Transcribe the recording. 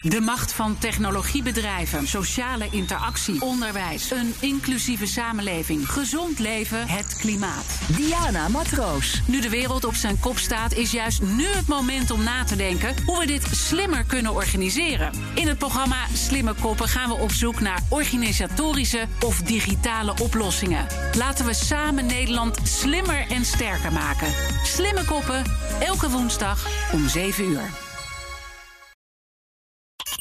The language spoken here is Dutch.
De macht van technologiebedrijven, sociale interactie, onderwijs, een inclusieve samenleving, gezond leven, het klimaat. Diana Matroos. Nu de wereld op zijn kop staat, is juist nu het moment om na te denken hoe we dit slimmer kunnen organiseren. In het programma Slimme Koppen gaan we op zoek naar organisatorische of digitale oplossingen. Laten we samen Nederland slimmer en sterker maken. Slimme Koppen, elke woensdag om 7 uur.